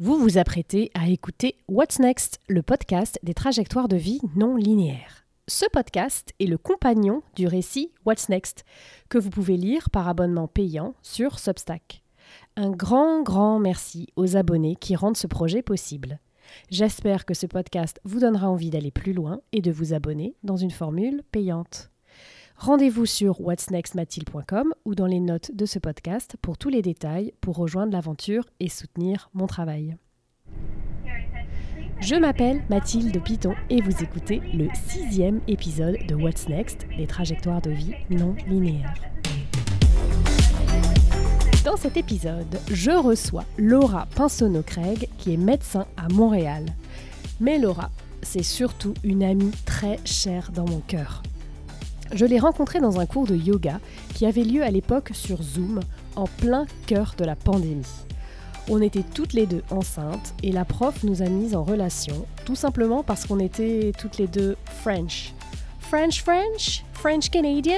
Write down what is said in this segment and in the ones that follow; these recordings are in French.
Vous vous apprêtez à écouter What's Next, le podcast des trajectoires de vie non linéaires. Ce podcast est le compagnon du récit What's Next, que vous pouvez lire par abonnement payant sur Substack. Un grand, grand merci aux abonnés qui rendent ce projet possible. J'espère que ce podcast vous donnera envie d'aller plus loin et de vous abonner dans une formule payante. Rendez-vous sur whatsnextmathilde.com ou dans les notes de ce podcast pour tous les détails pour rejoindre l'aventure et soutenir mon travail. Je m'appelle Mathilde Piton et vous écoutez le sixième épisode de What's Next, les trajectoires de vie non linéaires. Dans cet épisode, je reçois Laura Pinsonneau-Craig qui est médecin à Montréal. Mais Laura, c'est surtout une amie très chère dans mon cœur. Je l'ai rencontrée dans un cours de yoga qui avait lieu à l'époque sur Zoom, en plein cœur de la pandémie. On était toutes les deux enceintes et la prof nous a mises en relation, tout simplement parce qu'on était toutes les deux French. French French? French Canadian?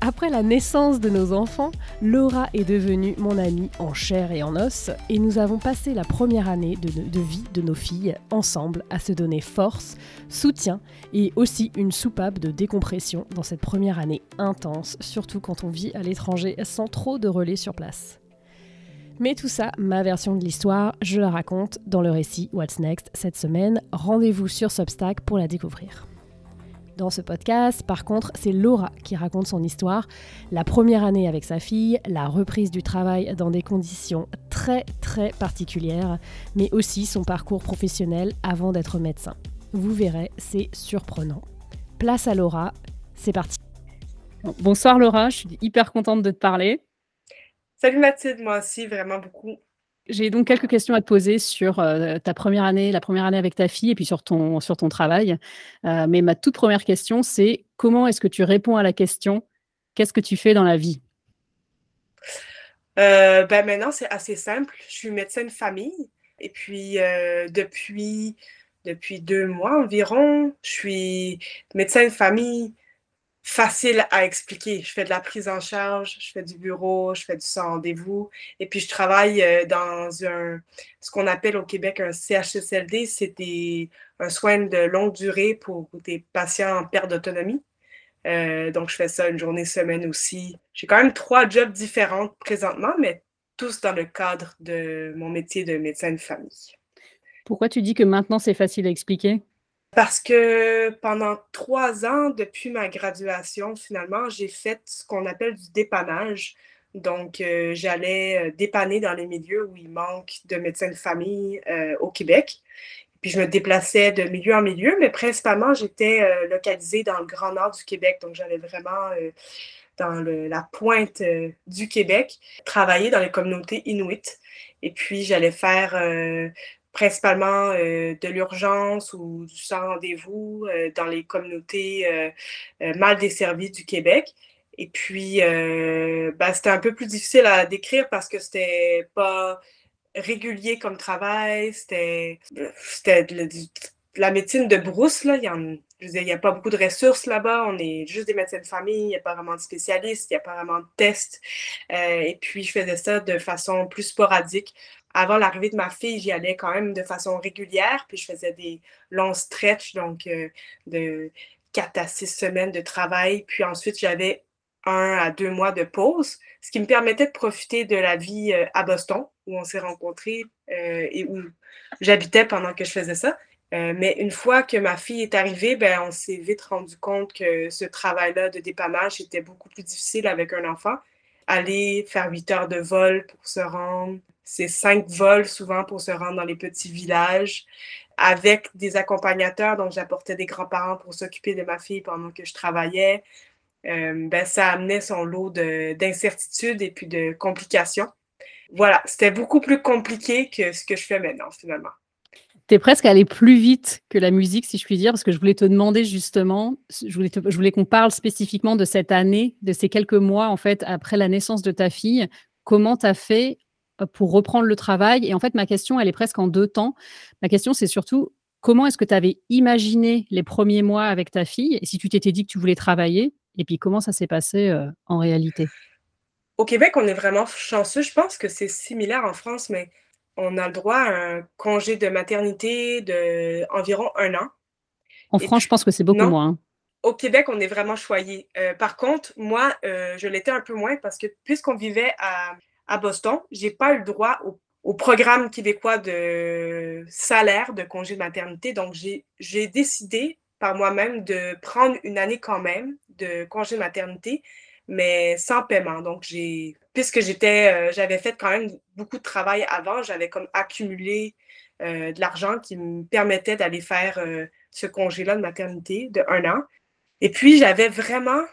Après la naissance de nos enfants, Laura est devenue mon amie en chair et en os et nous avons passé la première année de, vie de nos filles ensemble à se donner force, soutien et aussi une soupape de décompression dans cette première année intense, surtout quand on vit à l'étranger sans trop de relais sur place. Mais tout ça, ma version de l'histoire, je la raconte dans le récit What's Next cette semaine. Rendez-vous sur Substack pour la découvrir. Dans ce podcast, par contre, c'est Laura qui raconte son histoire, la première année avec sa fille, la reprise du travail dans des conditions très très particulières, mais aussi son parcours professionnel avant d'être médecin. Vous verrez, c'est surprenant. Place à Laura, c'est parti. Bonsoir Laura, je suis hyper contente de te parler. Salut Mathilde, moi aussi, vraiment beaucoup. J'ai donc quelques questions à te poser sur euh, ta première année, la première année avec ta fille et puis sur ton, sur ton travail. Euh, mais ma toute première question, c'est comment est-ce que tu réponds à la question qu'est-ce que tu fais dans la vie? Euh, ben Maintenant, c'est assez simple. Je suis médecin de famille et puis depuis, depuis deux mois environ, je suis médecin de famille facile à expliquer. Je fais de la prise en charge, je fais du bureau, je fais du sans rendez-vous. Et puis, je travaille euh, dans ce qu'on appelle au Québec un CHSLD. C'est un soin de longue durée pour des patients en perte d'autonomie. Euh, donc, je fais ça une journée semaine aussi. J'ai quand même trois jobs différents présentement, mais tous dans le cadre de mon métier de médecin de famille. Pourquoi tu dis que maintenant c'est facile à expliquer? Parce que pendant trois ans, depuis ma graduation, finalement, j'ai fait ce qu'on appelle du dépannage. Donc, euh, j'allais euh, dépanner dans les milieux où il manque de médecins de famille euh, au Québec. Puis, je me déplaçais de milieu en milieu, mais principalement, j'étais localisée dans le Grand Nord du Québec. Donc, j'allais vraiment dans la pointe du Québec, travailler dans les communautés inuites. Et puis, j'allais faire principalement euh, de l'urgence ou du sans rendez-vous euh, dans les communautés euh, mal desservies du Québec. Et puis, ben, c'était un peu plus difficile à décrire parce que c'était pas régulier comme travail, c'était la médecine de brousse, là. Il y, il n'y a pas beaucoup de ressources là-bas. On est juste des médecins de famille. Il n'y a pas vraiment de spécialistes. Il n'y a pas vraiment de tests. et puis, je faisais ça de façon plus sporadique avant l'arrivée de ma fille, j'y allais quand même de façon régulière, puis je faisais des longs stretches, donc euh, de quatre à six semaines de travail. Puis ensuite, j'avais un à deux mois de pause, ce qui me permettait de profiter de la vie euh, à Boston, où on s'est rencontrés euh, et où j'habitais pendant que je faisais ça. mais une fois que ma fille est arrivée, ben, on s'est vite rendu compte que ce travail-là de dépannage était beaucoup plus difficile avec un enfant. Aller faire huit heures de vol pour se rendre c'est cinq vols souvent pour se rendre dans les petits villages avec des accompagnateurs. Donc, j'apportais des grands-parents pour s'occuper de ma fille pendant que je travaillais. Euh, ben, ça amenait son lot d'incertitudes et puis de complications. Voilà, c'était beaucoup plus compliqué que ce que je fais maintenant, finalement. Tu es presque allé plus vite que la musique, si je puis dire, parce que je voulais te demander justement, je voulais, je voulais qu'on parle spécifiquement de cette année, de ces quelques mois, en fait, après la naissance de ta fille. Comment tu as fait pour reprendre le travail. Et en fait, ma question, elle est presque en deux temps. Ma question, c'est surtout comment est-ce que tu avais imaginé les premiers mois avec ta fille et si tu t'étais dit que tu voulais travailler? Et puis comment ça s'est passé euh, en réalité? Au Québec, on est vraiment chanceux. Je pense que c'est similaire en France, mais on a le droit à un congé de maternité de environ un an. En France, je pense que c'est beaucoup moins. Hein. Au Québec, on est vraiment choyé. Euh, par contre, moi, euh, je l'étais un peu moins parce que puisqu'on vivait à, à Boston, j'ai pas eu le droit au, programme québécois de salaire de congé de maternité. Donc, j'ai décidé par moi-même de prendre une année quand même de congé de maternité, mais sans paiement. Donc, j'ai, puisque j'étais, euh, j'avais fait quand même beaucoup de travail avant, j'avais comme accumulé euh, de l'argent qui me permettait d'aller faire euh, ce congé-là de maternité de un an. Et puis, j'avais vraiment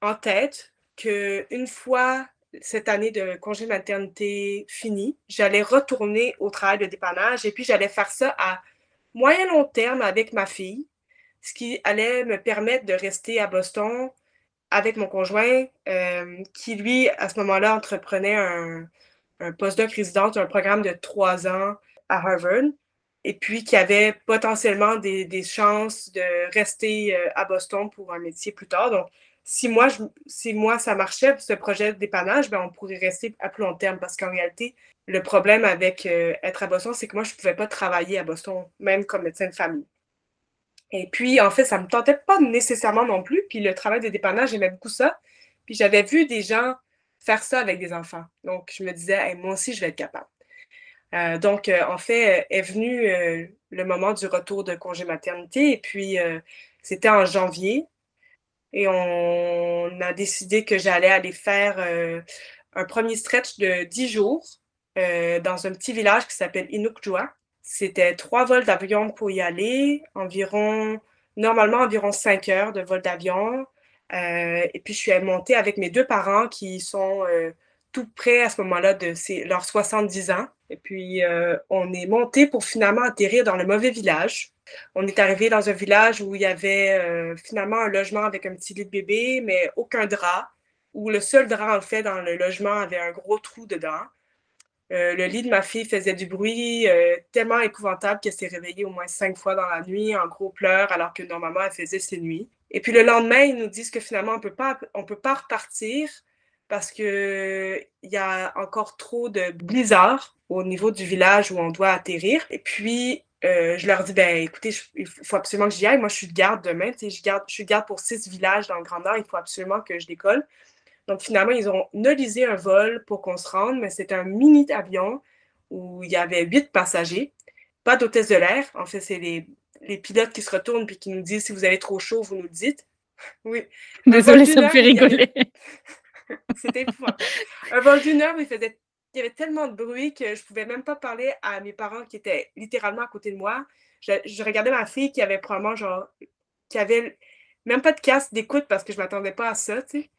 en tête qu'une fois cette année de congé de maternité finie, j'allais retourner au travail de dépannage et puis j'allais faire ça à moyen long terme avec ma fille, ce qui allait me permettre de rester à Boston avec mon conjoint, euh, qui lui, à ce moment-là, entreprenait un, un postdoc résident, un programme de trois ans à Harvard, et puis qui avait potentiellement des, des chances de rester euh, à Boston pour un métier plus tard. Donc, si moi, si moi ça marchait, ce projet de dépannage, ben, on pourrait rester à plus long terme parce qu'en réalité, le problème avec euh, être à Boston, c'est que moi, je ne pouvais pas travailler à Boston, même comme médecin de famille. Et puis, en fait, ça ne me tentait pas nécessairement non plus. Puis le travail de dépannage, j'aimais beaucoup ça. Puis j'avais vu des gens faire ça avec des enfants. Donc, je me disais, moi aussi, je vais être capable. Euh, donc, euh, en fait, est venu le moment du retour de congé maternité. Et puis, c'était en janvier. Et on a décidé que j'allais aller faire un premier stretch de 10 jours dans un petit village qui s'appelle Inukjua. C'était trois vols d'avion pour y aller, environ, normalement environ cinq heures de vol d'avion. Euh, et puis, je suis montée avec mes deux parents qui sont euh, tout près à ce moment-là de leurs 70 ans. Et puis, euh, on est monté pour finalement atterrir dans le mauvais village. On est arrivé dans un village où il y avait finalement un logement avec un petit lit de bébé, mais aucun drap, où le seul drap, en fait, dans le logement avait un gros trou dedans. Euh, le lit de ma fille faisait du bruit euh, tellement épouvantable qu'elle s'est réveillée au moins cinq fois dans la nuit en gros pleurs alors que normalement elle faisait ses nuits. Et puis le lendemain, ils nous disent que finalement on on peut pas repartir parce que il y a encore trop de blizzard au niveau du village où on doit atterrir. Et puis euh, je leur dis ben écoutez, il faut absolument que j'y aille. Moi je suis de garde demain, je garde, je suis garde pour six villages dans le Grand Nord. Il faut absolument que je décolle. Donc, finalement, ils ont nolisé un vol pour qu'on se rende, mais c'est un mini-avion où il y avait huit passagers, pas d'hôtesse de l'air. En fait, c'est les, les, pilotes qui se retournent puis qui nous disent si vous avez trop chaud, vous nous le dites. Oui. Désolée, ça me fait rigoler. C'était fou. Un vol d'une heure, il faisait il y avait tellement de bruit que je pouvais même pas parler à mes parents qui étaient littéralement à côté de moi. Je, regardais ma fille qui avait probablement genre qui avait même pas de casque d'écoute parce que je m'attendais pas à ça, tu sais.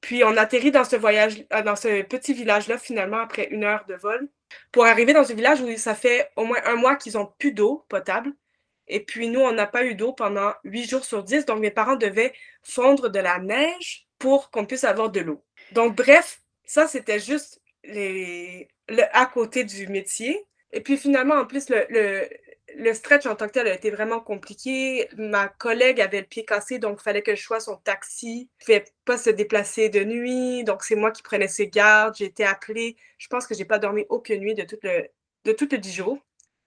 Puis on atterrit dans ce voyage, euh, dans ce petit village-là, finalement, après une heure de vol, pour arriver dans un village où ça fait au moins un mois qu'ils n'ont plus d'eau potable. Et puis nous, on n'a pas eu d'eau pendant huit jours sur dix, donc mes parents devaient fondre de la neige pour qu'on puisse avoir de l'eau. Donc bref, ça c'était juste le à côté du métier. Et puis finalement, en plus, le, le stretch en tant que tel a été vraiment compliqué. Ma collègue avait le pied cassé, donc il fallait que je choisis son taxi. Il ne pouvait pas se déplacer de nuit, donc c'est moi qui prenais ses gardes. J'ai été appelée. Je pense que je n'ai pas dormi aucune nuit de tout le, de tout le 10 jours.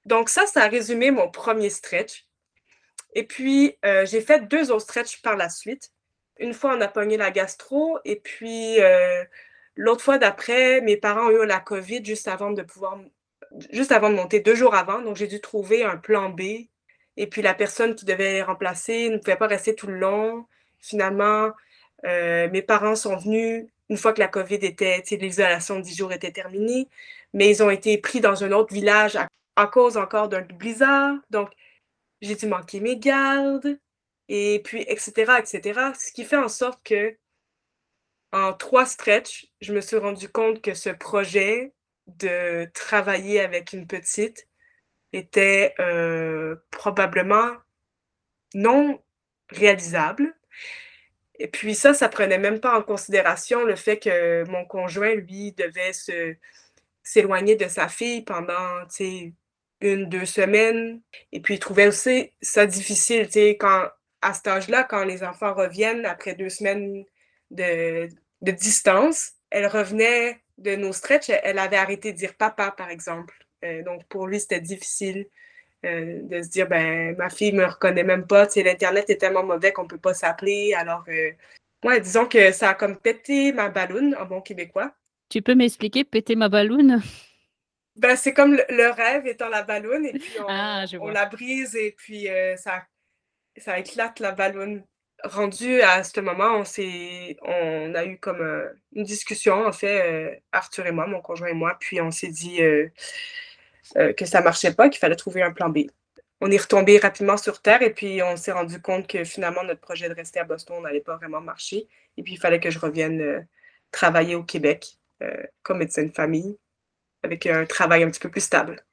Donc ça, ça a résumé mon premier stretch. Et puis, euh, j'ai fait deux autres stretches par la suite. Une fois, on a pogné la gastro, et puis euh, l'autre fois d'après, mes parents ont eu la COVID juste avant de pouvoir juste avant de monter, deux jours avant. Donc, j'ai dû trouver un plan B. Et puis, la personne qui devait les remplacer ne pouvait pas rester tout le long. Finalement, euh, mes parents sont venus une fois que la COVID était, l'isolation de 10 jours était terminée, mais ils ont été pris dans un autre village à, cause encore d'un blizzard. Donc, j'ai dû manquer mes gardes, et puis, etc., etc. Ce qui fait en sorte que, en trois stretches, je me suis rendu compte que ce projet de travailler avec une petite était euh, probablement non réalisable. Et puis ça, ça prenait même pas en considération le fait que mon conjoint, lui, devait se, s'éloigner de sa fille pendant, une, deux semaines. Et puis il trouvait aussi ça difficile, quand, à cet âge-là, quand les enfants reviennent après deux semaines de, de distance, elle revenait de nos stretches, elle avait arrêté de dire papa, par exemple. donc, pour lui, c'était difficile de se dire, ben, ma fille me reconnaît même pas. Tu l'Internet est tellement mauvais qu'on peut pas s'appeler. Alors, ouais, disons que ça a comme pété ma balloune en bon québécois. Tu peux m'expliquer péter ma balloune? Ben, c'est comme le, rêve étant la balloune, et puis on, ah, la brise, et puis ça, ça éclate la balloune rendu à ce moment, on on a eu comme euh, une discussion, en fait, euh, Arthur et moi, mon conjoint et moi, puis on s'est dit euh, que ça marchait pas, qu'il fallait trouver un plan B. On est retombé rapidement sur Terre et puis on s'est rendu compte que finalement notre projet de rester à Boston n'allait pas vraiment marcher. Et puis il fallait que je revienne travailler au Québec comme médecin de famille avec un travail un petit peu plus stable.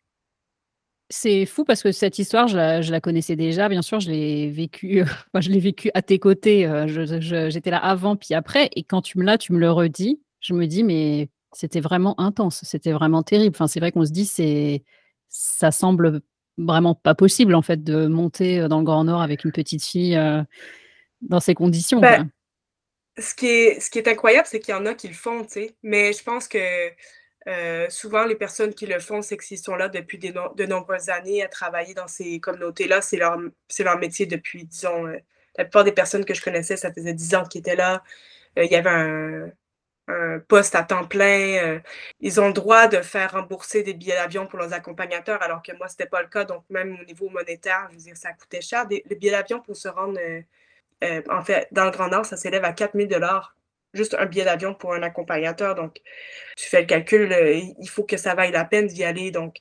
C'est fou parce que cette histoire, je la, connaissais déjà. Bien sûr, je l'ai vécue, je l'ai vécu à tes côtés. Euh, j'étais là avant, puis après. Et quand tu me l'as, tu me le redis. Je me dis, mais c'était vraiment intense. C'était vraiment terrible. Enfin, c'est vrai qu'on se dit, c'est, ça semble vraiment pas possible en fait de monter euh, dans le Grand Nord avec une petite fille euh, dans ces conditions. Ben, ce qui est, ce qui est incroyable, c'est qu'il y en a qui le font, tu sais. Mais je pense que euh, souvent, les personnes qui le font, c'est qu'ils sont là depuis de nombreuses années à travailler dans ces communautés-là. C'est leur, métier depuis, disons, euh, la plupart des personnes que je connaissais, ça faisait dix ans qu'ils étaient là. Euh, il y avait un, poste à temps plein. ils ont le droit de faire rembourser des billets d'avion pour leurs accompagnateurs, alors que moi, ce n'était pas le cas. Donc, même au niveau monétaire, je veux dire, ça coûtait cher. les billets d'avion pour se rendre, en fait, dans le Grand Nord, ça s'élève à 4000 dollars juste un billet d'avion pour un accompagnateur. Donc, tu fais le calcul, euh, il faut que ça vaille la peine d'y aller. Donc,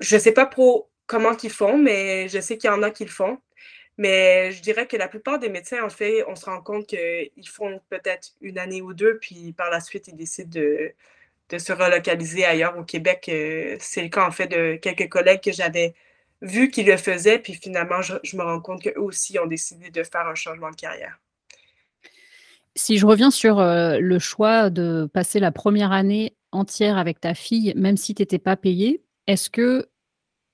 je ne sais pas comment ils font, mais je sais qu'il y en a qui le font. Mais je dirais que la plupart des médecins, en fait, on se rend compte qu'ils font peut-être une année ou deux, puis par la suite, ils décident de, se relocaliser ailleurs au Québec. Euh, c'est le cas, en fait, de quelques collègues que j'avais vus qui le faisaient, puis finalement, je me rends compte qu'eux aussi ont décidé de faire un changement de carrière. Si je reviens sur, le choix de passer la première année entière avec ta fille, même si tu étais pas payé, est-ce que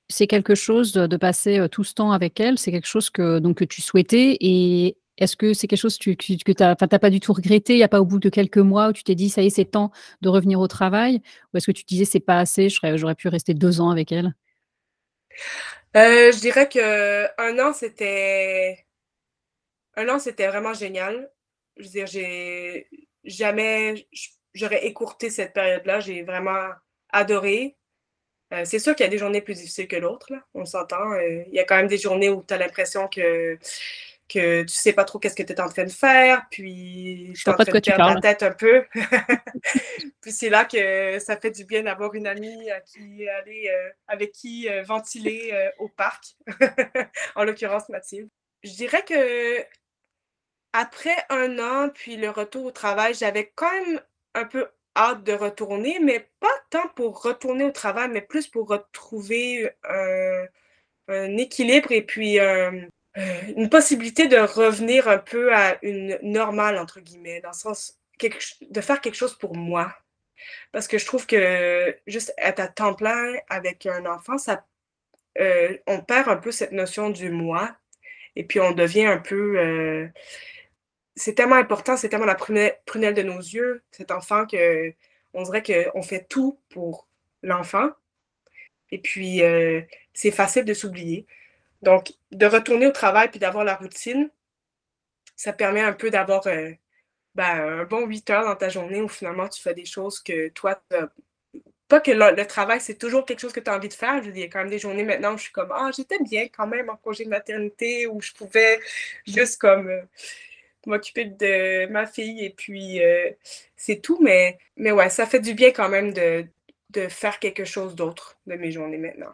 c'est quelque chose de passer, tout ce temps avec elle? C'est quelque chose que tu souhaitais? Et est-ce que c'est quelque chose que tu tu pas du tout regretté? Il y a pas au bout de quelques mois où tu t'es dit: «Ça y est, c'est temps de revenir au travail»? Ou est-ce que tu disais: «C'est pas assez, j'aurais pu rester deux ans avec elle»? je dirais qu'un un an, c'était vraiment génial je veux dire, j'ai jamais, j'aurais écourté cette période-là. J'ai vraiment adoré. Euh, c'est sûr qu'il y a des journées plus difficiles que l'autre, on s'entend. Euh, il y a quand même des journées où tu as l'impression que, que tu sais pas trop qu'est-ce que tu es en train de faire, puis tu es en train de perdre la tête un peu. puis c'est là que ça fait du bien d'avoir une amie à qui aller, euh, avec qui ventiler au parc, en l'occurrence Mathilde. Je dirais que après un an, puis le retour au travail, j'avais quand même un peu hâte de retourner, mais pas tant pour retourner au travail, mais plus pour retrouver un, équilibre et puis euh, une possibilité de revenir un peu à une normale, entre guillemets, dans le sens de faire quelque chose pour moi. Parce que je trouve que juste être à temps plein avec un enfant, ça, euh, on perd un peu cette notion du moi et puis on devient un peu... Euh, c'est tellement important, c'est tellement la prunelle, de nos yeux, cet enfant, que on dirait qu'on fait tout pour l'enfant. Et puis, euh, c'est facile de s'oublier. Donc, de retourner au travail puis d'avoir la routine, ça permet un peu d'avoir euh, ben, un bon 8 heures dans ta journée où finalement tu fais des choses que toi, pas que le, travail, c'est toujours quelque chose que tu as envie de faire. Il y a quand même des journées maintenant où je suis comme, ah, j'étais bien quand même en congé de maternité, où je pouvais juste comme euh, m'occuper de ma fille et puis euh, c'est tout. Mais, mais ouais, ça fait du bien quand même de, faire quelque chose d'autre de mes journées maintenant.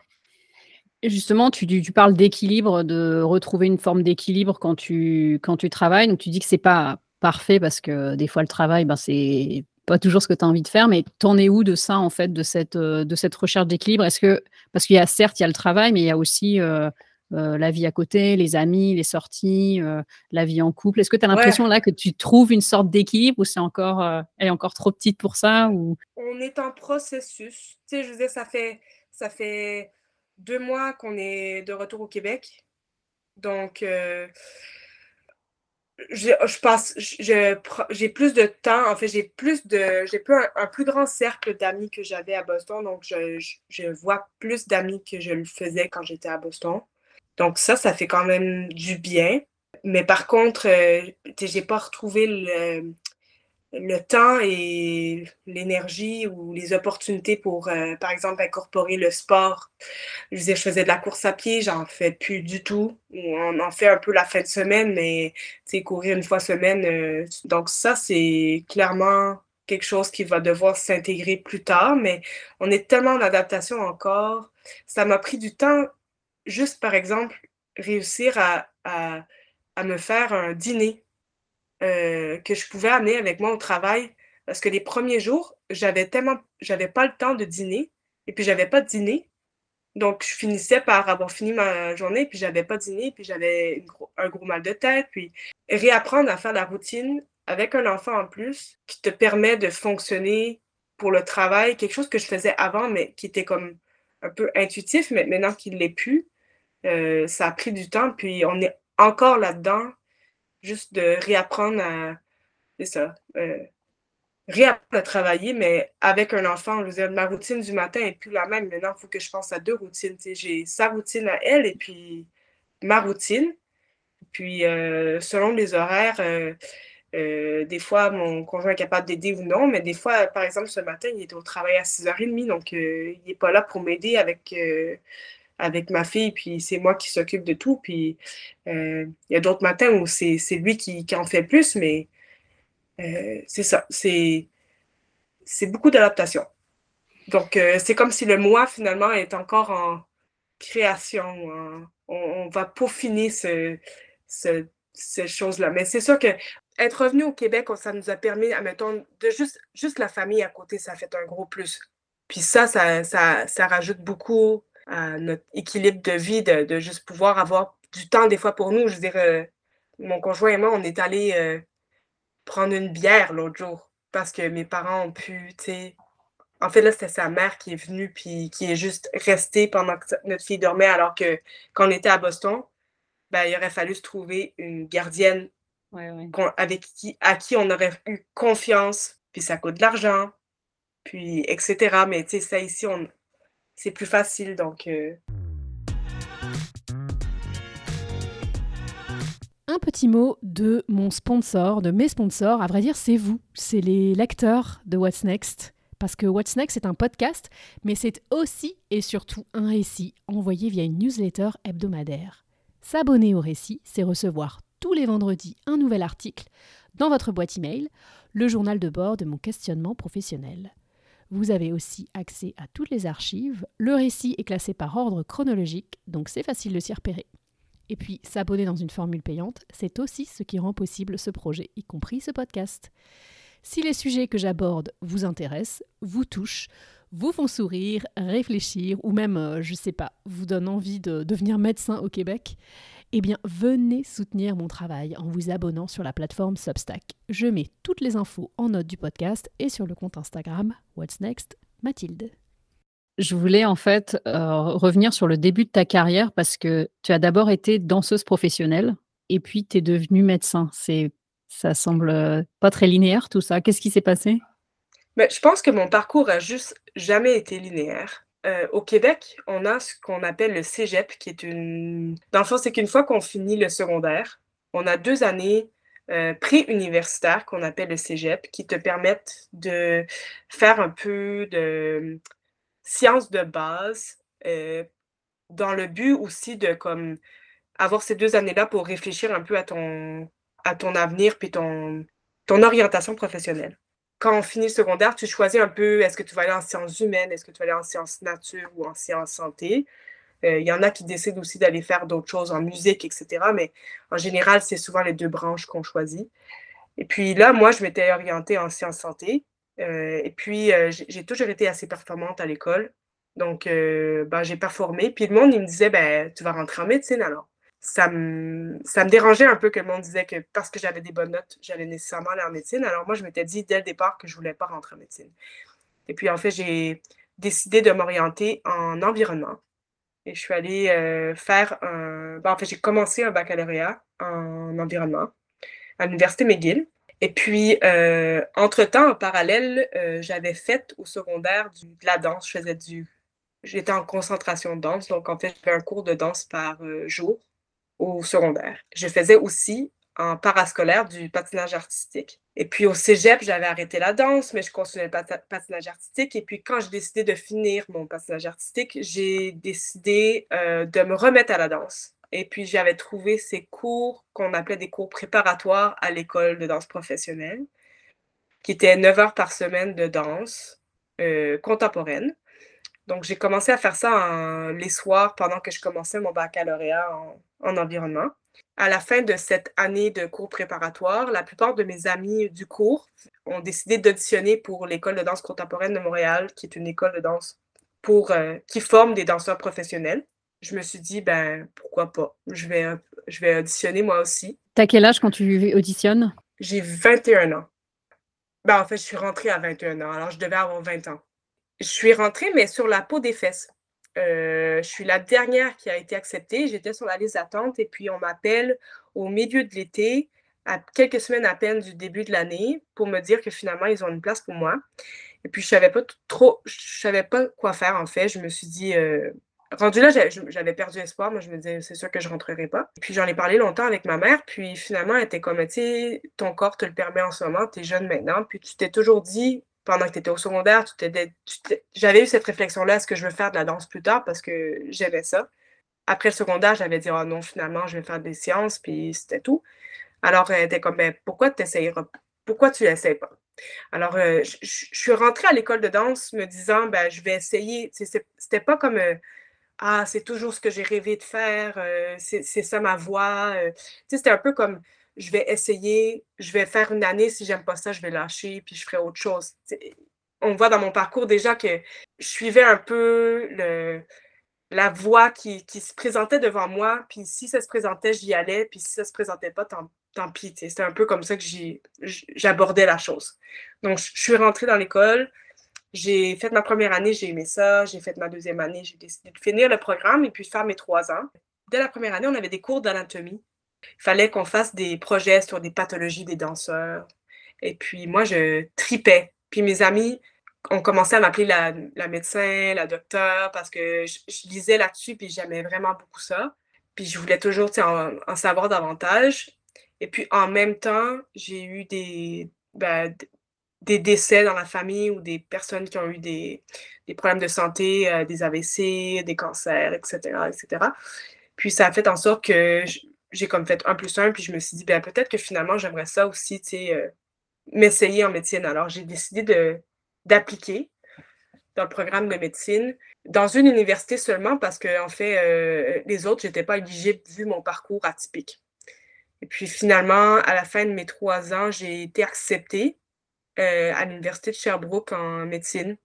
Justement, tu, tu parles d'équilibre, de retrouver une forme d'équilibre quand tu, quand tu travailles. Donc, tu dis que c'est pas parfait parce que des fois, le travail, ben, c'est pas toujours ce que tu as envie de faire, mais t'en es où de ça, en fait, de cette, euh, de cette recherche d'équilibre? Est-ce que, parce qu'il y a certes, il y a le travail, mais il y a aussi euh, euh, la vie à côté, les amis, les sorties, euh, la vie en couple. Est-ce que tu as l'impression là que tu trouves une sorte d'équilibre ou c'est encore, euh, elle est encore trop petite pour ça ou... On est en processus. Tu sais, je dire, ça fait, ça fait deux mois qu'on est de retour au Québec. Donc, je, je passe, je, j'ai plus de temps, en fait, j'ai plus de, j'ai plus un, plus grand cercle d'amis que j'avais à Boston, donc je, je, vois plus d'amis que je le faisais quand j'étais à Boston. Donc ça, ça fait quand même du bien. Mais par contre, euh, j'ai pas retrouvé le, temps et l'énergie ou les opportunités pour, euh, par exemple, incorporer le sport. Je faisais de la course à pied, j'en fais plus du tout. On en fait un peu la fin de semaine, mais courir une fois semaine. Euh, donc ça, c'est clairement quelque chose qui va devoir s'intégrer plus tard, mais on est tellement en adaptation encore. Ça m'a pris du temps, juste par exemple, réussir à, me faire un dîner euh, que je pouvais amener avec moi au travail. Parce que les premiers jours, j'avais tellement, j'avais pas le temps de dîner et puis j'avais pas de dîner. Donc, je finissais par avoir fini ma journée, puis j'avais pas dîné, puis j'avais un gros mal de tête. Puis réapprendre à faire la routine avec un enfant en plus qui te permet de fonctionner pour le travail, quelque chose que je faisais avant, mais qui était comme un peu intuitif, mais maintenant qu'il l'est plus, euh, ça a pris du temps, puis on est encore là-dedans juste de réapprendre à. C'est ça. Euh, réapprendre à travailler, mais avec un enfant. Ma routine du matin n'est plus la même. Maintenant, il faut que je pense à deux routines. J'ai sa routine à elle et puis ma routine. Puis, euh, selon les horaires, des fois, mon conjoint est capable d'aider ou non, mais des fois, par exemple, ce matin, il était au travail à 6h30, donc il n'est pas là pour m'aider avec avec ma fille, puis c'est moi qui s'occupe de tout. Puis euh, il y a d'autres matins où c'est lui qui, en fait plus, mais euh, c'est ça. C'est beaucoup d'adaptation. Donc, euh, c'est comme si le moi, finalement, est encore en création. on, va peaufiner ce, ce, ces choses-là. Mais c'est sûr que être revenu au Québec, ça nous a permis, admettons, de juste, juste la famille à côté, ça fait un gros plus. Puis ça, ça, ça rajoute beaucoup à notre équilibre de vie, de, juste pouvoir avoir du temps des fois pour nous. Je veux dire, euh, mon conjoint et moi, on est allé euh, prendre une bière l'autre jour parce que mes parents ont pu, tu sais. En fait, là, c'était sa mère qui est venue puis qui est juste restée pendant que notre fille dormait, alors que quand on était à Boston, ben, il aurait fallu se trouver une gardienne Avec qui, à qui on aurait eu confiance, puis ça coûte de l'argent, puis etc. Mais tu sais, ça ici, on, c'est plus facile. Donc. Euh. Un petit mot de mon sponsor, de mes sponsors. À vrai dire, c'est vous, c'est les lecteurs de What's Next. Parce que What's Next, c'est un podcast, mais c'est aussi et surtout un récit envoyé via une newsletter hebdomadaire. S'abonner au récit, c'est recevoir tous les vendredis un nouvel article dans votre boîte email, le journal de bord de mon questionnement professionnel. Vous avez aussi accès à toutes les archives. Le récit est classé par ordre chronologique, donc c'est facile de s'y repérer. Et puis, s'abonner dans une formule payante, c'est aussi ce qui rend possible ce projet, y compris ce podcast. Si les sujets que j'aborde vous intéressent, vous touchent, vous font sourire, réfléchir, ou même, euh, je sais pas, vous donnent envie de devenir médecin au Québec, eh bien, venez soutenir mon travail en vous abonnant sur la plateforme Substack. Je mets toutes les infos en note du podcast et sur le compte Instagram What's Next Mathilde. Je voulais en fait euh, revenir sur le début de ta carrière parce que tu as d'abord été danseuse professionnelle et puis tu es devenue médecin. C'est ça semble euh, pas très linéaire tout ça. Qu'est-ce qui s'est passé? Mais ben, je pense que mon parcours a juste jamais été linéaire. Euh, au Québec, on a ce qu'on appelle le cégep, qui est une. Dans le fond, c'est qu'une fois qu'on finit le secondaire, on a deux années euh, pré-universitaires qu'on appelle le cégep, qui te permettent de faire un peu de sciences de base, euh, dans le but aussi de comme avoir ces deux années-là pour réfléchir un peu à ton, à ton avenir puis ton, ton orientation professionnelle quand on finit le secondaire, tu choisis un peu est-ce que tu vas aller en sciences humaines, est-ce que tu vas aller en sciences nature ou en sciences santé? Euh, il y en a qui décident aussi d'aller faire d'autres choses en musique, etc. Mais en général, c'est souvent les deux branches qu'on choisit. Et puis là, moi, je m'étais orientée en sciences santé. Euh, et puis, euh, j'ai toujours été assez performante à l'école. Donc, ben, j'ai performé. Puis le monde, il me disait, ben, tu vas rentrer en médecine alors ça me, ça me dérangeait un peu que le monde disait que parce que j'avais des bonnes notes, j'allais nécessairement aller en médecine. Alors moi, je m'étais dit dès le départ que je ne voulais pas rentrer en médecine. Et puis en fait, j'ai décidé de m'orienter en environnement. Et je suis allée euh, faire un... Ben, en fait, j'ai commencé un baccalauréat en environnement. à l'Université McGill. Et puis, euh, entre-temps, en parallèle, euh, j'avais fait au secondaire du, de la danse. Je faisais du... J'étais en concentration de danse, donc en fait, j'avais un cours de danse par jour au secondaire. Je faisais aussi en parascolaire du patinage artistique. Et puis au cégep, j'avais arrêté la danse, mais je continuais le patinage artistique. Et puis quand j'ai décidé de finir mon patinage artistique, j'ai décidé de me remettre à la danse. Et puis, j'avais trouvé ces cours qu'on appelait des cours préparatoires à l'école de danse professionnelle, qui étaient 9 heures par semaine de danse euh, contemporaine. Donc, j'ai commencé à faire ça les soirs pendant que je commençais mon baccalauréat en, environnement. À la fin de cette année de cours préparatoires, la plupart de mes amis du cours ont décidé d'auditionner pour l'école de danse contemporaine de Montréal, qui est une école de danse pour, euh, qui forme des danseurs professionnels je me suis dit, ben, pourquoi pas? Je vais, je vais auditionner moi aussi. T'as quel âge quand tu auditionnes? J'ai 21 ans. Ben, en fait, je suis rentrée à 21 ans, alors je devais avoir 20 ans. Je suis rentrée, mais sur la peau des fesses. Euh, je suis la dernière qui a été acceptée. J'étais sur la liste d'attente et puis on m'appelle au milieu de l'été, à quelques semaines à peine du début de l'année, pour me dire que finalement, ils ont une place pour moi. Et puis, je savais pas trop, je savais pas quoi faire en fait. Je me suis dit, euh, rendu là, j'avais perdu espoir. Moi, je me disais, c'est sûr que je rentrerai pas. Puis j'en ai parlé longtemps avec ma mère. Puis finalement, elle était comme, tu sais, ton corps te le permet en ce moment, tu es jeune maintenant. Puis tu t'es toujours dit, pendant que tu étais au secondaire, j'avais eu cette réflexion-là, est-ce que je veux faire de la danse plus tard? Parce que j'aimais ça. Après le secondaire, j'avais dit, oh non, finalement, je vais faire des sciences, puis c'était tout. Alors, elle était comme, ben, pourquoi tu? Pourquoi tu n'essayes pas? Alors, euh, je, suis rentrée à l'école de danse me disant, ben, je vais essayer. C'était pas comme. Euh, ah, c'est toujours ce que j'ai rêvé de faire, euh, c'est ça ma. Tu sais, c'était un peu comme je vais essayer, je vais faire une année, si j'aime pas ça, je vais lâcher, puis je ferai autre chose. on voit dans mon parcours déjà que je suivais un peu la voie qui, se présentait devant moi, puis si ça se présentait, j'y allais, puis si ça se présentait pas, tant, tant pis. C'était un peu comme ça que j'abordais la chose. Donc, je suis rentrée dans l'école, j'ai fait ma première année, j'ai aimé ça. J'ai fait ma deuxième année, j'ai décidé de finir le programme et puis de faire mes trois ans. Dès la première année, on avait des cours d'anatomie. Il fallait qu'on fasse des projets sur des pathologies des danseurs. Et puis moi, je tripais. Puis mes amis ont commencé à m'appeler la, médecin, la docteur, parce que je, lisais là-dessus, puis j'aimais vraiment beaucoup ça. Puis je voulais toujours en, en, savoir davantage. Et puis en même temps, j'ai eu des, ben, des décès dans la famille ou des personnes qui ont eu des, problèmes de santé, euh, des AVC, des cancers, etc., etc. Puis ça a fait en sorte que j'ai comme fait un plus un, puis je me suis dit, ben, peut-être que finalement, j'aimerais ça aussi, tu sais, euh, m'essayer en médecine. Alors, j'ai décidé d'appliquer dans le programme de médecine dans une université seulement parce que, en fait, euh, les autres, je n'étais pas éligible vu mon parcours atypique. Et puis finalement, à la fin de mes trois ans, j'ai été acceptée euh, à l'Université de Sherbrooke en médecine.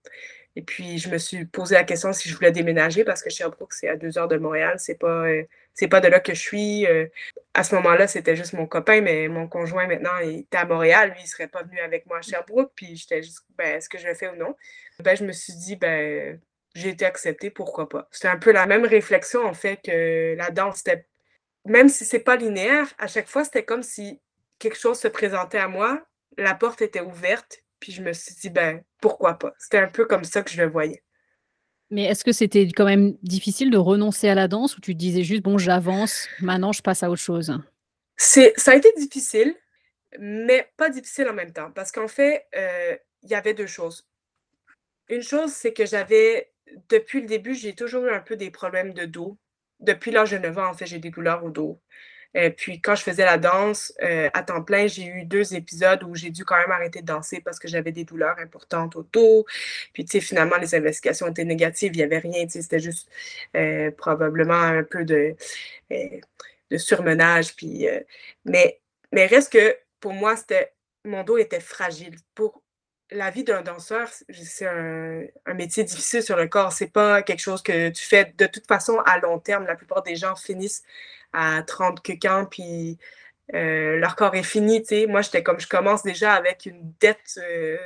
Et puis, je me suis posé la question si je voulais déménager parce que Sherbrooke, c'est à deux heures de Montréal. C'est pas, c'est pas de là que je suis. Euh. à ce moment-là, c'était juste mon copain, mais mon conjoint, maintenant, il était à Montréal. Lui, il serait pas venu avec moi à Sherbrooke. Puis, j'étais juste, ben, est-ce que je le fais ou non? Ben, je me suis dit, ben, j'ai été acceptée, pourquoi pas? C'était un peu la même réflexion, en fait, que la danse, c'était, même si c'est pas linéaire, à chaque fois, c'était comme si quelque chose se présentait à moi, la porte était ouverte, puis je me suis dit, ben, pourquoi pas? C'était un peu comme ça que je le voyais. Mais est-ce que c'était quand même difficile de renoncer à la danse ou tu disais juste, bon, j'avance, maintenant je passe à autre chose? C'est, ça a été difficile, mais pas difficile en même temps, parce qu'en fait, euh, il y avait deux choses. Une chose, c'est que j'avais, depuis le début, j'ai toujours eu un peu des problèmes de dos. Depuis l'âge de 9 ans, en fait, j'ai des douleurs au dos. Euh, puis quand je faisais la danse euh, à temps plein, j'ai eu deux épisodes où j'ai dû quand même arrêter de danser parce que j'avais des douleurs importantes au dos. Puis tu sais, finalement, les investigations étaient négatives, il n'y avait rien, c'était juste euh, probablement un peu de, de surmenage. Puis, mais, mais reste que pour moi, c'était mon dos était fragile. Pour la vie d'un danseur, c'est un, un, métier difficile sur le corps. C'est pas quelque chose que tu fais de toute façon à long terme. La plupart des gens finissent à 30 que quand, puis euh, leur corps est fini, tu sais. Moi, j'étais comme, je commence déjà avec une dette euh,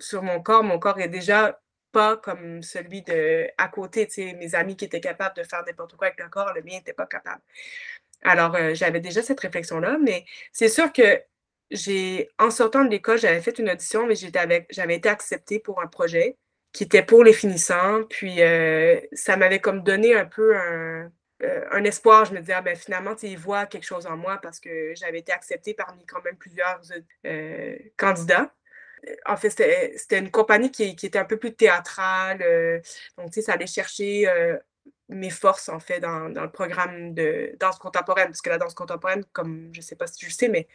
sur mon corps. Mon corps est déjà pas comme celui de à côté, tu sais, mes amis qui étaient capables de faire n'importe quoi avec leur corps, le mien n'était pas capable. Alors, euh, j'avais déjà cette réflexion-là, mais c'est sûr que j'ai, en sortant de l'école, j'avais fait une audition, mais j'étais avec, j'avais été acceptée pour un projet qui était pour les finissants. Puis, ça m'avait comme donné un peu un, euh, un espoir. Je me disais, ah, ben, finalement, ils voient quelque chose en moi parce que j'avais été acceptée parmi quand même plusieurs candidats en fait, c'était une compagnie qui, était un peu plus théâtrale. donc, tu sais, ça allait chercher mes forces, en fait, dans, le programme de danse contemporaine. Parce que la danse contemporaine, comme je ne sais pas si tu le sais, mais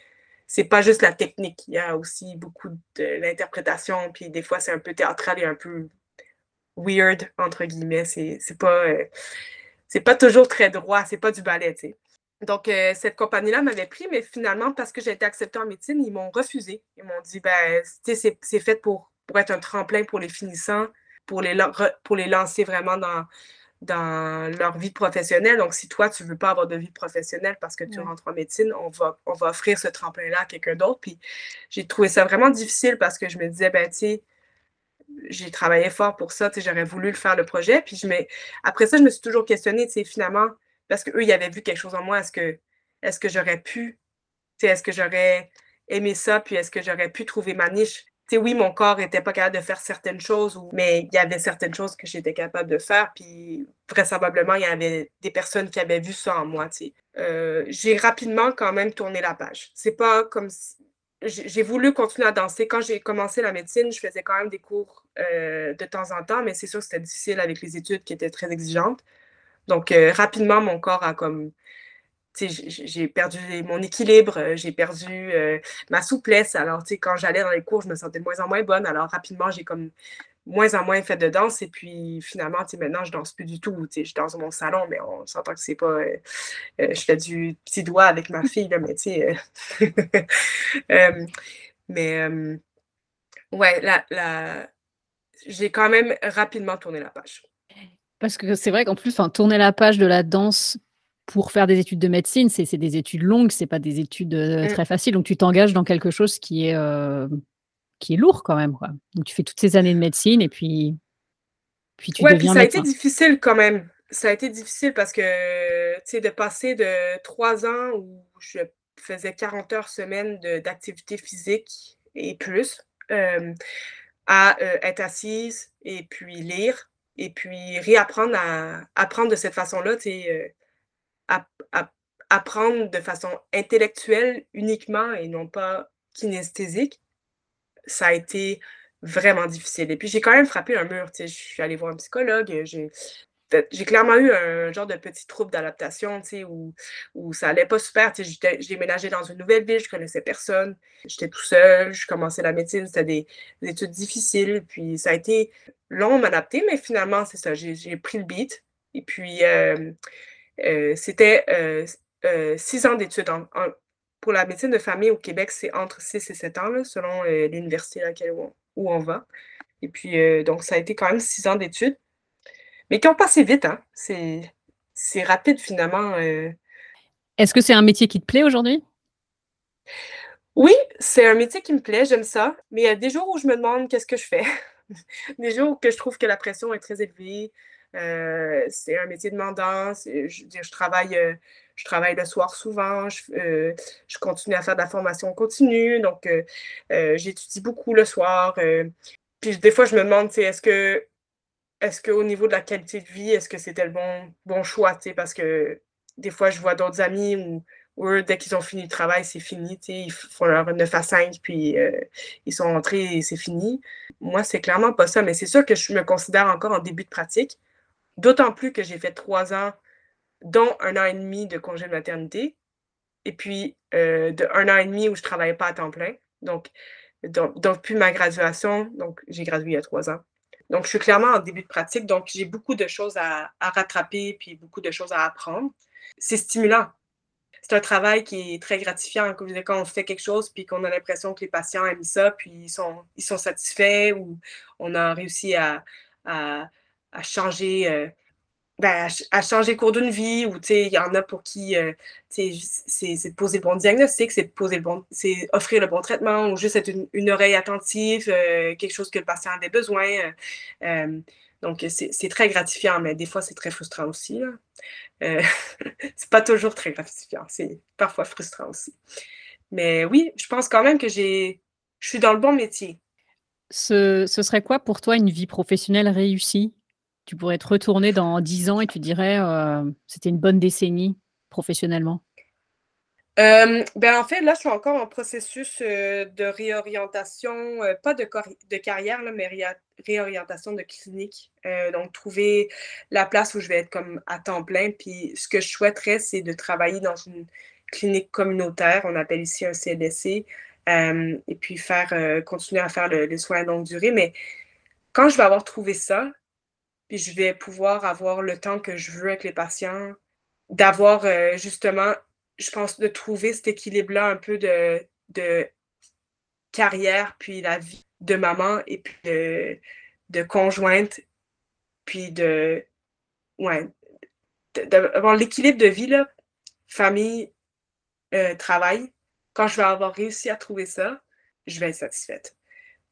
c'est pas juste la technique. Il y a aussi beaucoup de l'interprétation. Puis des fois, c'est un peu théâtral et un peu weird, entre guillemets. C'est pas, c'est pas toujours très droit. C'est pas du ballet, tu sais. Donc, euh, cette compagnie-là m'avait pris, mais finalement, parce que j'ai été acceptée en médecine, ils m'ont refusé. Ils m'ont dit, ben, c'est fait pour, pour être un tremplin pour les finissants, pour les, pour les lancer vraiment dans, dans leur vie professionnelle. Donc, si toi, tu ne veux pas avoir de vie professionnelle parce que tu rentres en médecine, on va, on va offrir ce tremplin-là à quelqu'un d'autre. Puis, j'ai trouvé ça vraiment difficile parce que je me disais, ben, tu sais, j'ai travaillé fort pour ça, j'aurais voulu le faire, le projet. Puis, je après ça, je me suis toujours questionnée, finalement, parce qu'eux, ils avaient vu quelque chose en moi. Est-ce que, est que j'aurais pu, est-ce que j'aurais aimé ça, puis est-ce que j'aurais pu trouver ma niche? oui, mon corps n'était pas capable de faire certaines choses, mais il y avait certaines choses que j'étais capable de faire, puis vraisemblablement, il y avait des personnes qui avaient vu ça en moi. Euh, j'ai rapidement quand même tourné la page. C'est pas comme J'ai voulu continuer à danser. Quand j'ai commencé la médecine, je faisais quand même des cours euh, de temps en temps, mais c'est sûr que c'était difficile avec les études qui étaient très exigeantes. Donc, euh, rapidement, mon corps a comme. J'ai perdu mon équilibre, euh, j'ai perdu ma souplesse. Alors, quand j'allais dans les cours, je me sentais de moins en moins bonne. Alors, rapidement, j'ai comme moins en moins fait de danse. Et puis, finalement, maintenant, je danse plus du tout. Je danse dans mon salon, mais on s'entend que c'est pas. je fais du petit doigt avec ma fille, là, mais tu sais. mais, ouais, la, la... j'ai quand même rapidement tourné la page. Parce que c'est vrai qu'en plus, tourner la page de la danse pour faire des études de médecine, c'est des études longues, c'est pas des études euh, mmh. très faciles. Donc tu t'engages dans quelque chose qui est, euh, qui est lourd quand même. Quoi. Donc tu fais toutes ces années de médecine et puis, puis tu deviens puis ça a été difficile quand même. Ça a été difficile parce que, tu sais, de passer de trois ans où je faisais 40 heures semaine d'activité physique et plus, euh, à être assise et puis lire, et puis réapprendre à apprendre de cette façon-là, tu sais, euh, apprendre de façon intellectuelle uniquement et non pas kinesthésique, ça a été vraiment difficile. Et puis j'ai quand même frappé un mur, je suis allée voir un psychologue, j'ai clairement eu un genre de petit trouble d'adaptation, où, où ça allait pas super. Tu j'ai déménagé dans une nouvelle ville, je connaissais personne. J'étais tout seul, je commençais la médecine, c'était des, études difficiles. Puis ça a été long m'adapter, mais finalement, c'est ça, j'ai pris le beat. Et puis, euh, euh, c'était euh, six ans d'études. Pour la médecine de famille au Québec, c'est entre six et sept ans, selon l'université à laquelle où où on va. Et puis, donc, ça a été quand même six ans d'études mais qui ont passé vite. Hein. C'est rapide finalement. Euh. Est-ce que c'est un métier qui te plaît aujourd'hui? Oui, c'est un métier qui me plaît, j'aime ça. Mais il y a des jours où je me demande qu'est-ce que je fais. des jours où je trouve que la pression est très élevée. Euh, c'est un métier demandant. Je, je, travaille, euh, je travaille le soir souvent. Je, je, continue à faire de la formation continue. Donc, j'étudie beaucoup le soir. puis des fois, je me demande, est-ce que est-ce qu'au niveau de la qualité de vie, est-ce que c'était le bon, bon choix, parce que des fois, je vois d'autres amis où, eux, dès qu'ils ont fini le travail, c'est fini, ils font leur 9 à 5, puis euh, ils sont rentrés et c'est fini. Moi, c'est clairement pas ça, mais c'est sûr que je me considère encore en début de pratique, d'autant plus que j'ai fait trois ans, dont un an et demi de congé de maternité, et puis euh, de un an et demi où je ne travaillais pas à temps plein. Donc, donc, depuis ma graduation, donc j'ai gradué il y a trois ans, donc, je suis clairement en début de pratique, donc j'ai beaucoup de choses à, rattraper, puis beaucoup de choses à apprendre. C'est stimulant. C'est un travail qui est très gratifiant quand on fait quelque chose, puis qu'on a l'impression que les patients aiment ça, puis ils sont, ils sont satisfaits, ou on a réussi à, à, changer, euh, ben, à, changer cours d'une vie, ou il y en a pour qui euh, c'est de poser le bon diagnostic, c'est poser le bon, c'est offrir le bon traitement, ou juste être une, oreille attentive, euh, quelque chose que le patient avait besoin. Euh, donc, c'est très gratifiant, mais des fois, c'est très frustrant aussi. c'est pas toujours très gratifiant, c'est parfois frustrant aussi. Mais oui, je pense quand même que j'ai, je suis dans le bon métier. Ce, ce serait quoi pour toi une vie professionnelle réussie? Tu pourrais te retourner dans 10 ans et tu dirais euh, c'était une bonne décennie professionnellement? Euh, ben en fait, là, je suis encore en processus euh, de réorientation, pas de, carrière, là, mais réorientation de clinique. donc, trouver la place où je vais être comme à temps plein. Puis, ce que je souhaiterais, c'est de travailler dans une clinique communautaire, on appelle ici un CLSC, et puis faire, continuer à faire le, les soins à longue durée. Mais quand je vais avoir trouvé ça, puis je vais pouvoir avoir le temps que je veux avec les patients, d'avoir euh, justement, je pense, de trouver cet équilibre-là un peu de, de carrière, puis la vie de maman et puis de, conjointe, puis de, ouais, d'avoir l'équilibre de vie, là, famille, euh, travail. Quand je vais avoir réussi à trouver ça, je vais être satisfaite.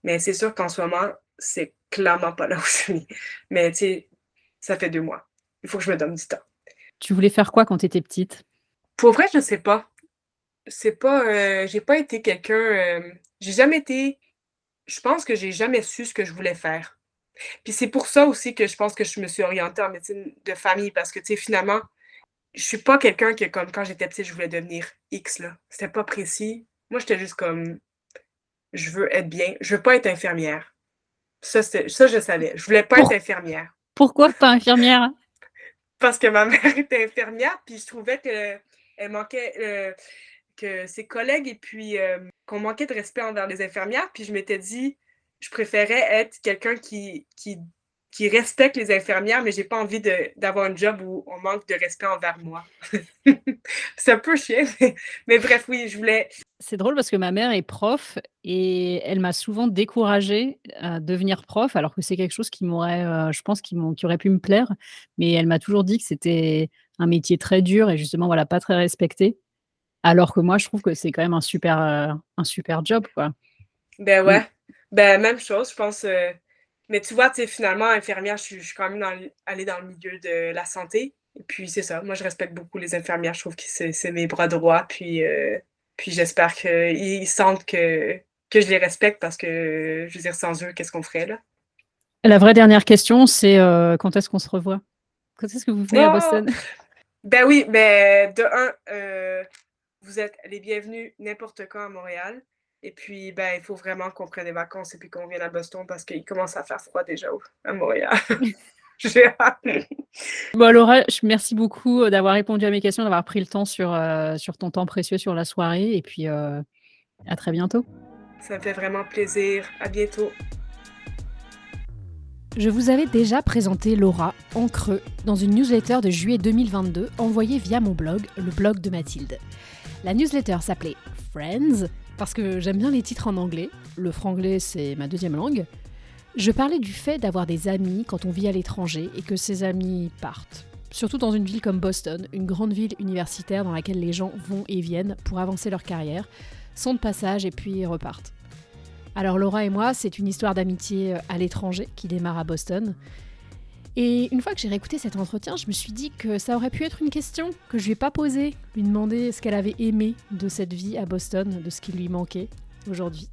Mais c'est sûr qu'en ce moment, c'est clairement pas là où je suis. Mais tu sais, ça fait deux mois. Il faut que je me donne du temps. Tu voulais faire quoi quand tu étais petite? Pour vrai, je sais pas. C'est pas. Euh, j'ai pas été quelqu'un. Euh, j'ai jamais été. Je pense que j'ai jamais su ce que je voulais faire. Puis c'est pour ça aussi que je pense que je me suis orientée en médecine de famille parce que, tu sais, finalement, je suis pas quelqu'un qui, comme quand j'étais petite, je voulais devenir X, là. C'était pas précis. Moi, j'étais juste comme, je veux être bien. Je veux pas être infirmière. Ça, ça, je savais. Je voulais pas être infirmière. Pourquoi pas infirmière? Parce que ma mère était infirmière, puis je trouvais qu'elle manquait, euh, que ses collègues et puis euh, qu'on manquait de respect envers les infirmières. Puis je m'étais dit, je préférais être quelqu'un qui, qui qui respecte les infirmières, mais j'ai pas envie d'avoir un job où on manque de respect envers moi. c'est un peu chiant, mais, bref, oui, je voulais. C'est drôle parce que ma mère est prof et elle m'a souvent découragée à devenir prof, alors que c'est quelque chose qui m'aurait, euh, je pense, qui, qui, aurait pu me plaire. Mais elle m'a toujours dit que c'était un métier très dur et justement, voilà, pas très respecté. Alors que moi, je trouve que c'est quand même un super, euh, un super job, quoi. Ben ouais. Ben, même chose, je pense. Euh, mais tu vois, tu finalement, infirmière, je suis, quand même dans, allée dans le milieu de la santé. Et puis, c'est ça. Moi, je respecte beaucoup les infirmières. Je trouve que c'est mes bras droits. Puis, euh, puis j'espère qu'ils sentent que, que je les respecte parce que, je veux dire, sans eux, qu'est-ce qu'on ferait, là? La vraie dernière question, c'est euh, quand est-ce qu'on se revoit? Quand est-ce que vous venez à oh! Boston? Ben oui, mais de un, euh, vous êtes les bienvenus n'importe quand à Montréal. Et puis, ben, il faut vraiment qu'on prenne des vacances et puis qu'on vienne à Boston parce qu'il commence à faire froid déjà à Montréal. J'ai hâte. Bon, Laura, merci beaucoup euh, d'avoir répondu à mes questions, d'avoir pris le temps sur, euh, sur ton temps précieux sur la soirée. Et puis, euh, à très bientôt. Ça me fait vraiment plaisir. À bientôt. Je vous avais déjà présenté Laura en creux dans une newsletter de juillet 2022 envoyée via mon blog, le blog de Mathilde. La newsletter s'appelait Friends parce que j'aime bien les titres en anglais. Le franglais, c'est ma deuxième langue. Je parlais du fait d'avoir des amis quand on vit à l'étranger et que ces amis partent. Surtout dans une ville comme Boston, une grande ville universitaire dans laquelle les gens vont et viennent pour avancer leur carrière, sont de passage et puis repartent. Alors Laura et moi, c'est une histoire d'amitié à l'étranger qui démarre à Boston. Et une fois que j'ai réécouté cet entretien, je me suis dit que ça aurait pu être une question que je lui ai pas posée, lui demander ce qu'elle avait aimé de cette vie à Boston, de ce qui lui manquait aujourd'hui.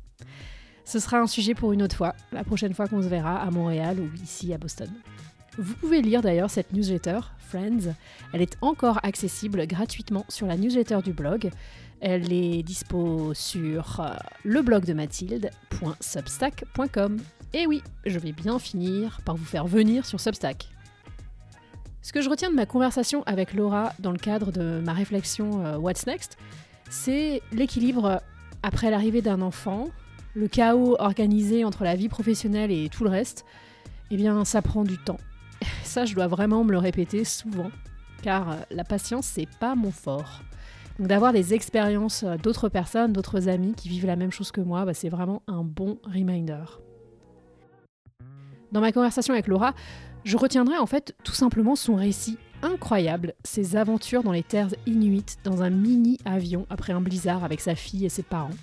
Ce sera un sujet pour une autre fois, la prochaine fois qu'on se verra à Montréal ou ici à Boston. Vous pouvez lire d'ailleurs cette newsletter, Friends. Elle est encore accessible gratuitement sur la newsletter du blog. Elle est dispo sur euh, le blog de mathilde.substack.com. Et oui, je vais bien finir par vous faire venir sur Substack. Ce que je retiens de ma conversation avec Laura dans le cadre de ma réflexion euh, What's Next, c'est l'équilibre après l'arrivée d'un enfant, le chaos organisé entre la vie professionnelle et tout le reste. Eh bien, ça prend du temps. Ça, je dois vraiment me le répéter souvent, car euh, la patience, c'est pas mon fort. Donc d'avoir des expériences euh, d'autres personnes, d'autres amis qui vivent la même chose que moi, bah, c'est vraiment un bon reminder. Dans ma conversation avec Laura, Je retiendrai en fait tout simplement son récit incroyable, ses aventures dans les terres inuites dans un mini avion après un blizzard avec sa fille et ses parents.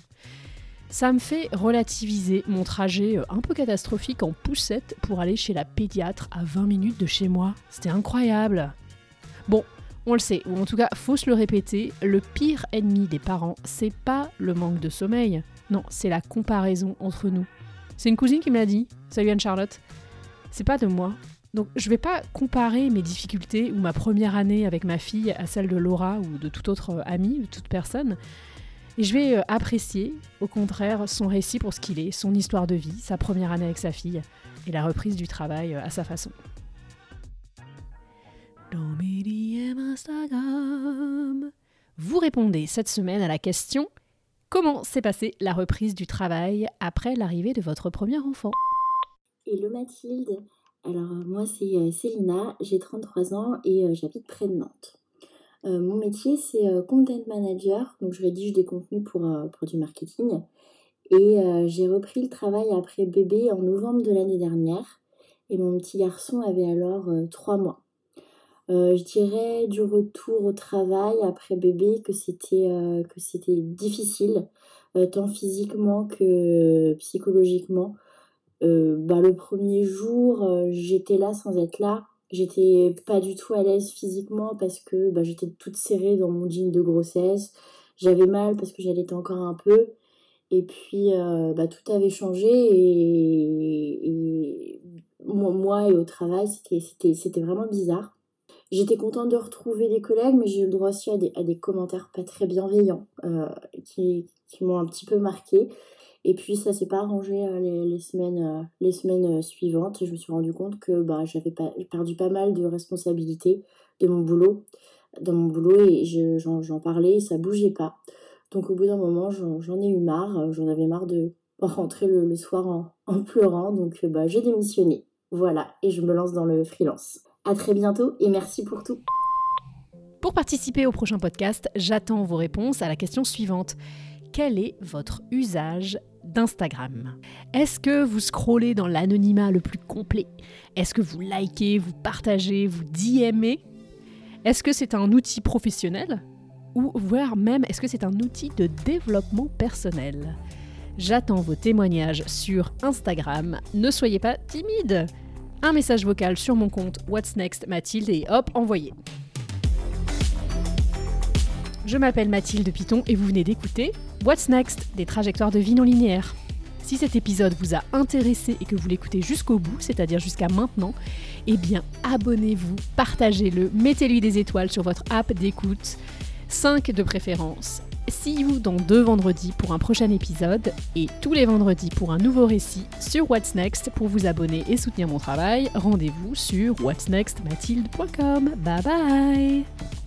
Ça me fait relativiser mon trajet euh, un peu catastrophique en poussette pour aller chez la pédiatre à 20 minutes de chez moi. C'était incroyable. Bon, on le sait, ou en tout cas, faut se le répéter, le pire ennemi des parents, c'est pas le manque de sommeil. Non, c'est la comparaison entre nous. C'est une cousine qui me l'a dit. Salut Anne-Charlotte. C'est pas de moi. Donc je vais pas comparer mes difficultés ou ma première année avec ma fille à celle de Laura ou de toute autre euh, amie, de toute personne. Et je vais euh, apprécier, au contraire, son récit pour ce qu'il est, son histoire de vie, sa première année avec sa fille et la reprise du travail euh, à sa façon. Vous répondez cette semaine à la question Comment s'est passée la reprise du travail après l'arrivée de votre premier enfant? Hello Mathilde, alors moi c'est Célina, j'ai 33 ans et j'habite près de Nantes. Euh, mon métier, c'est euh, content manager, donc je rédige des contenus pour, euh, pour du marketing. Et j'ai repris le travail après bébé en novembre de l'année dernière. Et mon petit garçon avait alors trois mois. je dirais du retour au travail après bébé que c'était que c'était difficile, tant physiquement que psychologiquement. Bah, le premier jour, j'étais là sans être là. J'étais pas du tout à l'aise physiquement parce que bah, j'étais toute serrée dans mon jean de grossesse. J'avais mal parce que j'allais encore un peu. Et puis, euh, bah, tout avait changé et, moi et au travail, c'était vraiment bizarre. J'étais contente de retrouver des collègues, mais j'ai eu le droit aussi à des, commentaires pas très bienveillants euh, qui, qui m'ont un petit peu marqué. Et puis ça s'est pas arrangé euh, les, semaines, euh, les semaines euh, suivantes et je me suis rendu compte que bah, j'avais perdu pas mal de responsabilités de mon boulot, dans mon boulot et j'en parlais et ça bougeait pas. Donc au bout d'un moment j'en ai eu marre, j'en avais marre de rentrer le, soir en, pleurant donc bah, j'ai démissionné. Voilà et je me lance dans le freelance. À très bientôt et merci pour tout. Pour participer au prochain podcast, j'attends vos réponses à la question suivante. Quel est votre usage d'Instagram? Est-ce que vous scrollez dans l'anonymat le plus complet? Est-ce que vous likez, vous partagez, vous DMez Est-ce que c'est un outil professionnel? Ou voire même est-ce que c'est un outil de développement personnel? J'attends vos témoignages sur Instagram. Ne soyez pas timide. Un message vocal sur mon compte What's Next Mathilde et hop, envoyé. Je m'appelle Mathilde Piton et vous venez d'écouter What's Next des trajectoires de vie non linéaires. Si cet épisode vous a intéressé et que vous l'écoutez jusqu'au bout, c'est-à-dire jusqu'à maintenant, eh bien abonnez-vous, partagez-le, mettez-lui des étoiles sur votre app d'écoute, 5 de préférence. See you dans deux vendredis pour un prochain épisode et tous les vendredis pour un nouveau récit sur What's Next. Pour vous abonner et soutenir mon travail, rendez-vous sur whatsnextmathilde.com. Bye bye